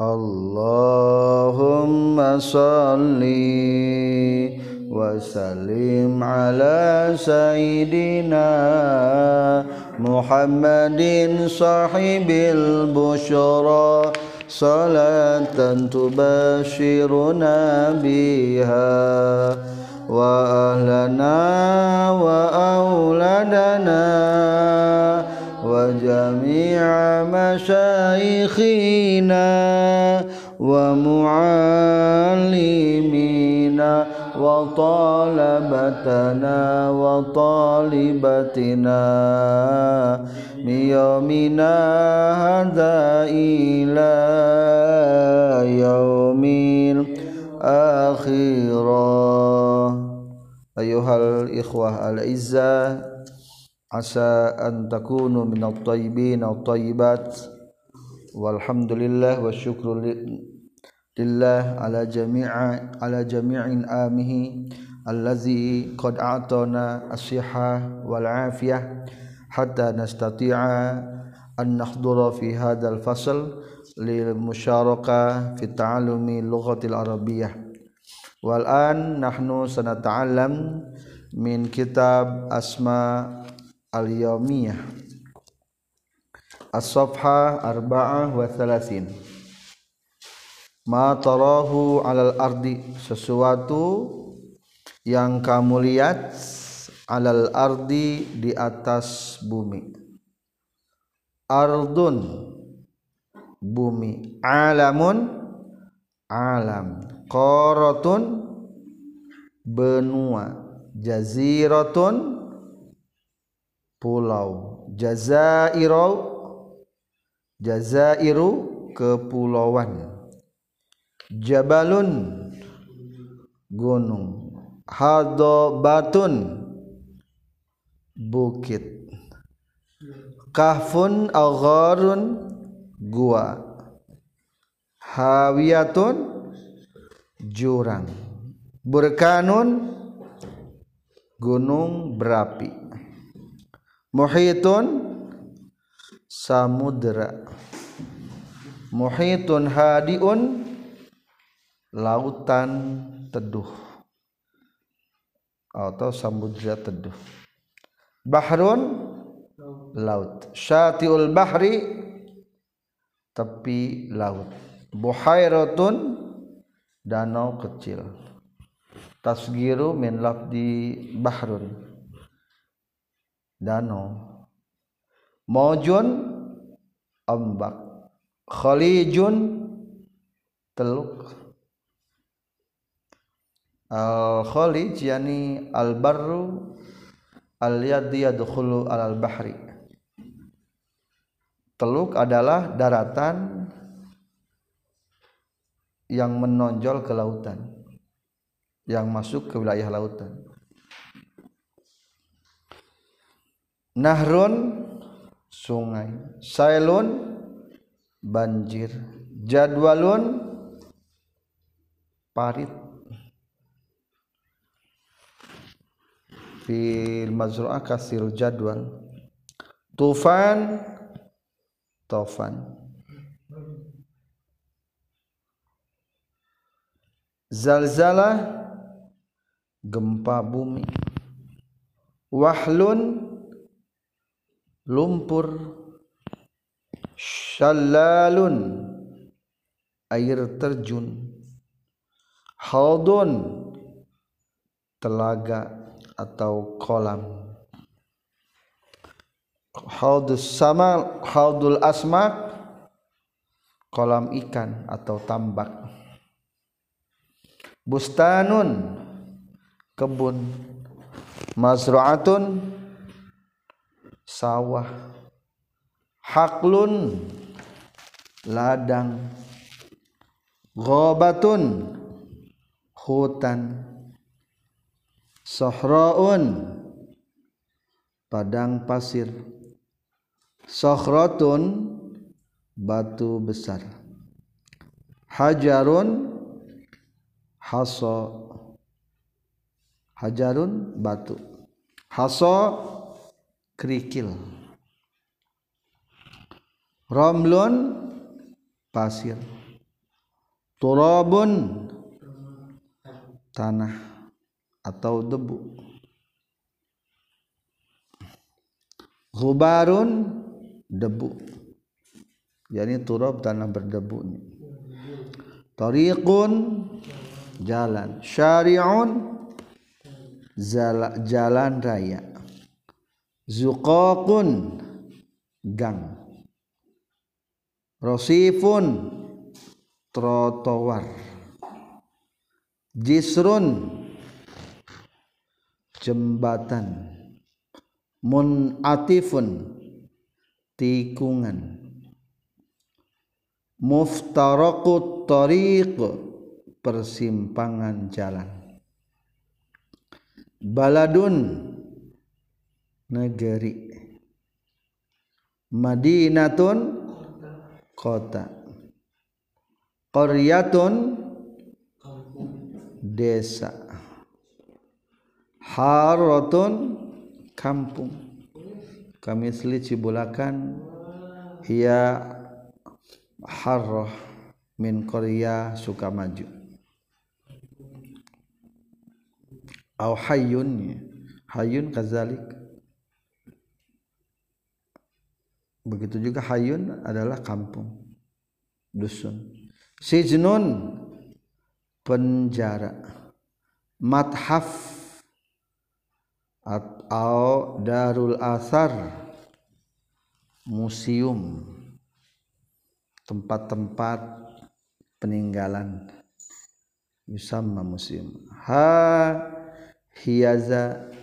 اللهم صل وسلم على سيدنا محمد صاحب البشرى. صلاة تبشرنا بها وأهلنا وأولادنا وجميع مشايخنا. وطالبتنا وطالبتنا من يومنا هذا إلى يوم الآخرة. أيها الإخوة الأعزاء عسى أن تكونوا من الطيبين الطيبات. والحمد لله والشكر لله لله على جميع على جميع آمه الذي قد أعطانا الصحة والعافية حتى نستطيع أن نحضر في هذا الفصل للمشاركة في تعلم اللغة العربية والآن نحن سنتعلم من كتاب أسماء اليومية الصفحة 34 ma tarahu alal ardi sesuatu yang kamu lihat alal ardi di atas bumi. Ardun bumi. Alamun alam. Qaratun benua. Jaziratun pulau. Jazairo Jazairu kepulauan Jabalun gunung. Hadobatun bukit. Kahfun agharun gua. Hawiyatun jurang. Burkanun gunung berapi. Muhitun samudra muhitun hadiun lautan teduh atau samudra teduh. Bahrun laut. Syatiul bahri tepi laut. Buhairatun danau kecil. Tasgiru min lafdi bahrun danau. Mojun ombak. Khalijun teluk al khalij yani al barru al yadi yadkhulu al bahri. Teluk adalah daratan yang menonjol ke lautan yang masuk ke wilayah lautan. Nahrun sungai. Sailun banjir. Jadwalun parit fil mazru'ah kasir jadwal. Tufan tofan zalzalah gempa bumi. Wahlun lumpur. Shallalun air terjun. Haudun telaga atau kolam. Haudus sama haudul asmak kolam ikan atau tambak. Bustanun kebun. Mazru'atun sawah. Haklun ladang. Ghabatun hutan sohroun padang pasir. Sohrotun batu besar. Hajarun haso. Hajarun batu. Haso kerikil. Romlun pasir. Turabun tanah. Atau debu. Ghubarun debu. Yani turab tanah berdebu tariqun jalan. Syari'un jalan raya. Zuqaqun gang. Rosifun trotoar. Jisrun jembatan. Munatifun tikungan. Muftaraqut tariq persimpangan jalan. Baladun negeri. Madinatun kota. Qaryatun desa haratun kampung. Kami seli cibulakan ia harrah min qarya sukamaju. Au hayyun hayyun kazalik. Begitu juga hayun adalah kampung dusun. Sijnun penjara. Mathaf atau darul asar museum. Tempat-tempat peninggalan yusamma museum. Ha hiyaza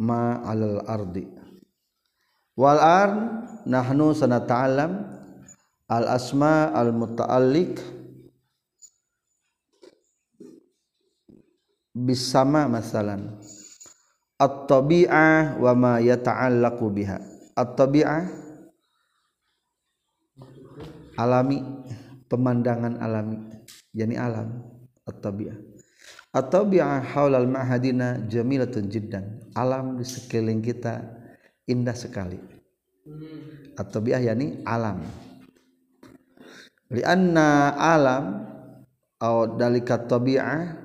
ma alal ardi. Wal ar nahnu sanata'alam al asma al muta'alliq bisama masalan at-tabi'ah wa ma yata'allaqu biha. At-tabi'ah? Alami. Pemandangan alami. Yani alam. At-tabi'ah. At-tabi'ah haulal ma'hadina jamilatun jiddan. Alam di sekeliling kita indah sekali. At-tabi'ah yani alam. Lianna alam atau dalika tabi'ah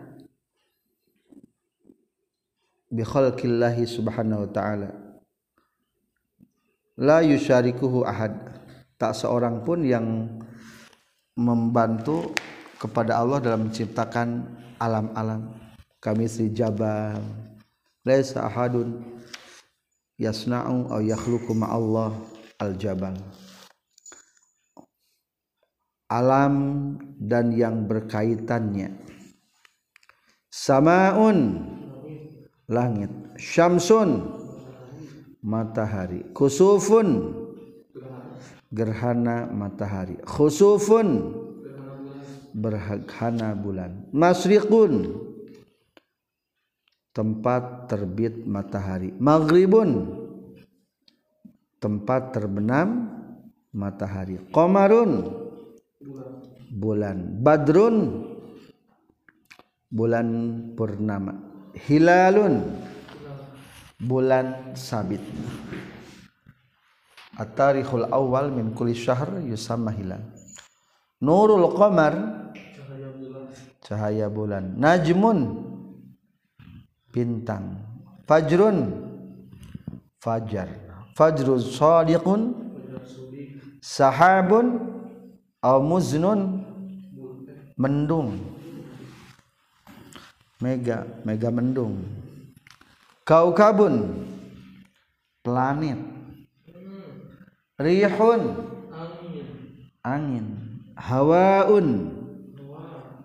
bi khalqillahi subhanahu wa ta'ala. La yusyarikuhu ahad. Tak seorang pun yang membantu kepada Allah dalam menciptakan alam-alam. Kami si jabal. Laisa ahadun yasna'u aw yakhluqu Allah al-jabal. Alam dan yang berkaitannya. Samaun langit. Syamsun. Matahari. Kusufun gerhana matahari. Khusufun. Berhana bulan. Masriqun. Tempat terbit matahari. Maghribun. Tempat terbenam matahari. Qamarun bulan. Badrun. Bulan purnama hilalun. Bulan sabit. At-tarikhul awal min kulli syahr yusamma hilal. Nurul qamar. Cahaya bulan. Najmun. Bintang. Fajrun. Fajar. Fajrus sadiqun. Sahabun. Aw muznun. Mendung mega mega mendung. Kaukabun planet rihun angin. Hawaun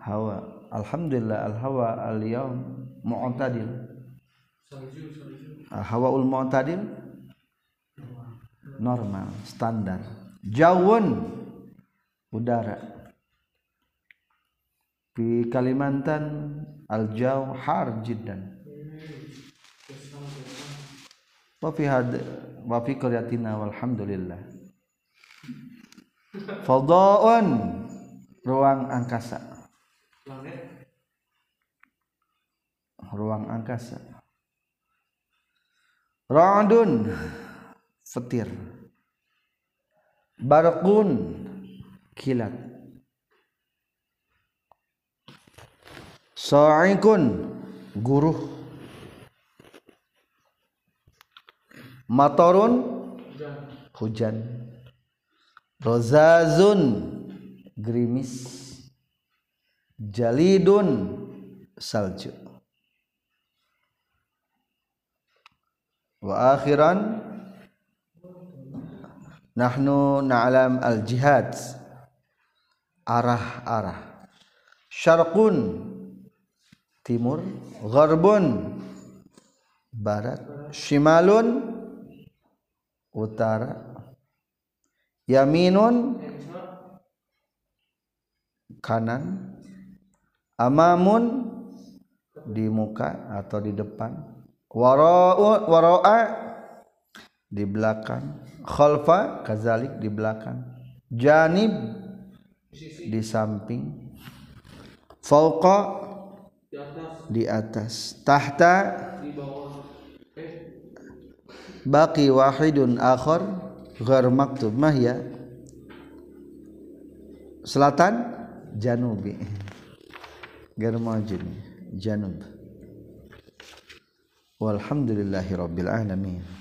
hawa. Alhamdulillah al hawa al yaum mu'tadil hawaul mu'tadil? Normal standar. Jawun udara di Kalimantan al-jaw har jiddan. Wa fi had wa fi walhamdulillah. Fadha'un ruang angkasa. Ruang angkasa. Ra'dun petir barqun kilat Sa'ikun guru Matorun hujan. Rozazun gerimis. Jalidun salju. Wa akhiran nahnu na'lam al-jihad. Arah-arah. Syarqun timur gharbun. Barat shimalun. Utara yaminun. Kanan amamun. Di muka atau di depan. Wara'a. Di belakang. Khalfa kazalik di belakang. Janib di samping. Fauqa di atas. Tahta. Baki wahidun akhar. Ghair maktub. Mah ya. Selatan. Janubi. Ghair majid. Janub. Walhamdulillahi rabbil alamin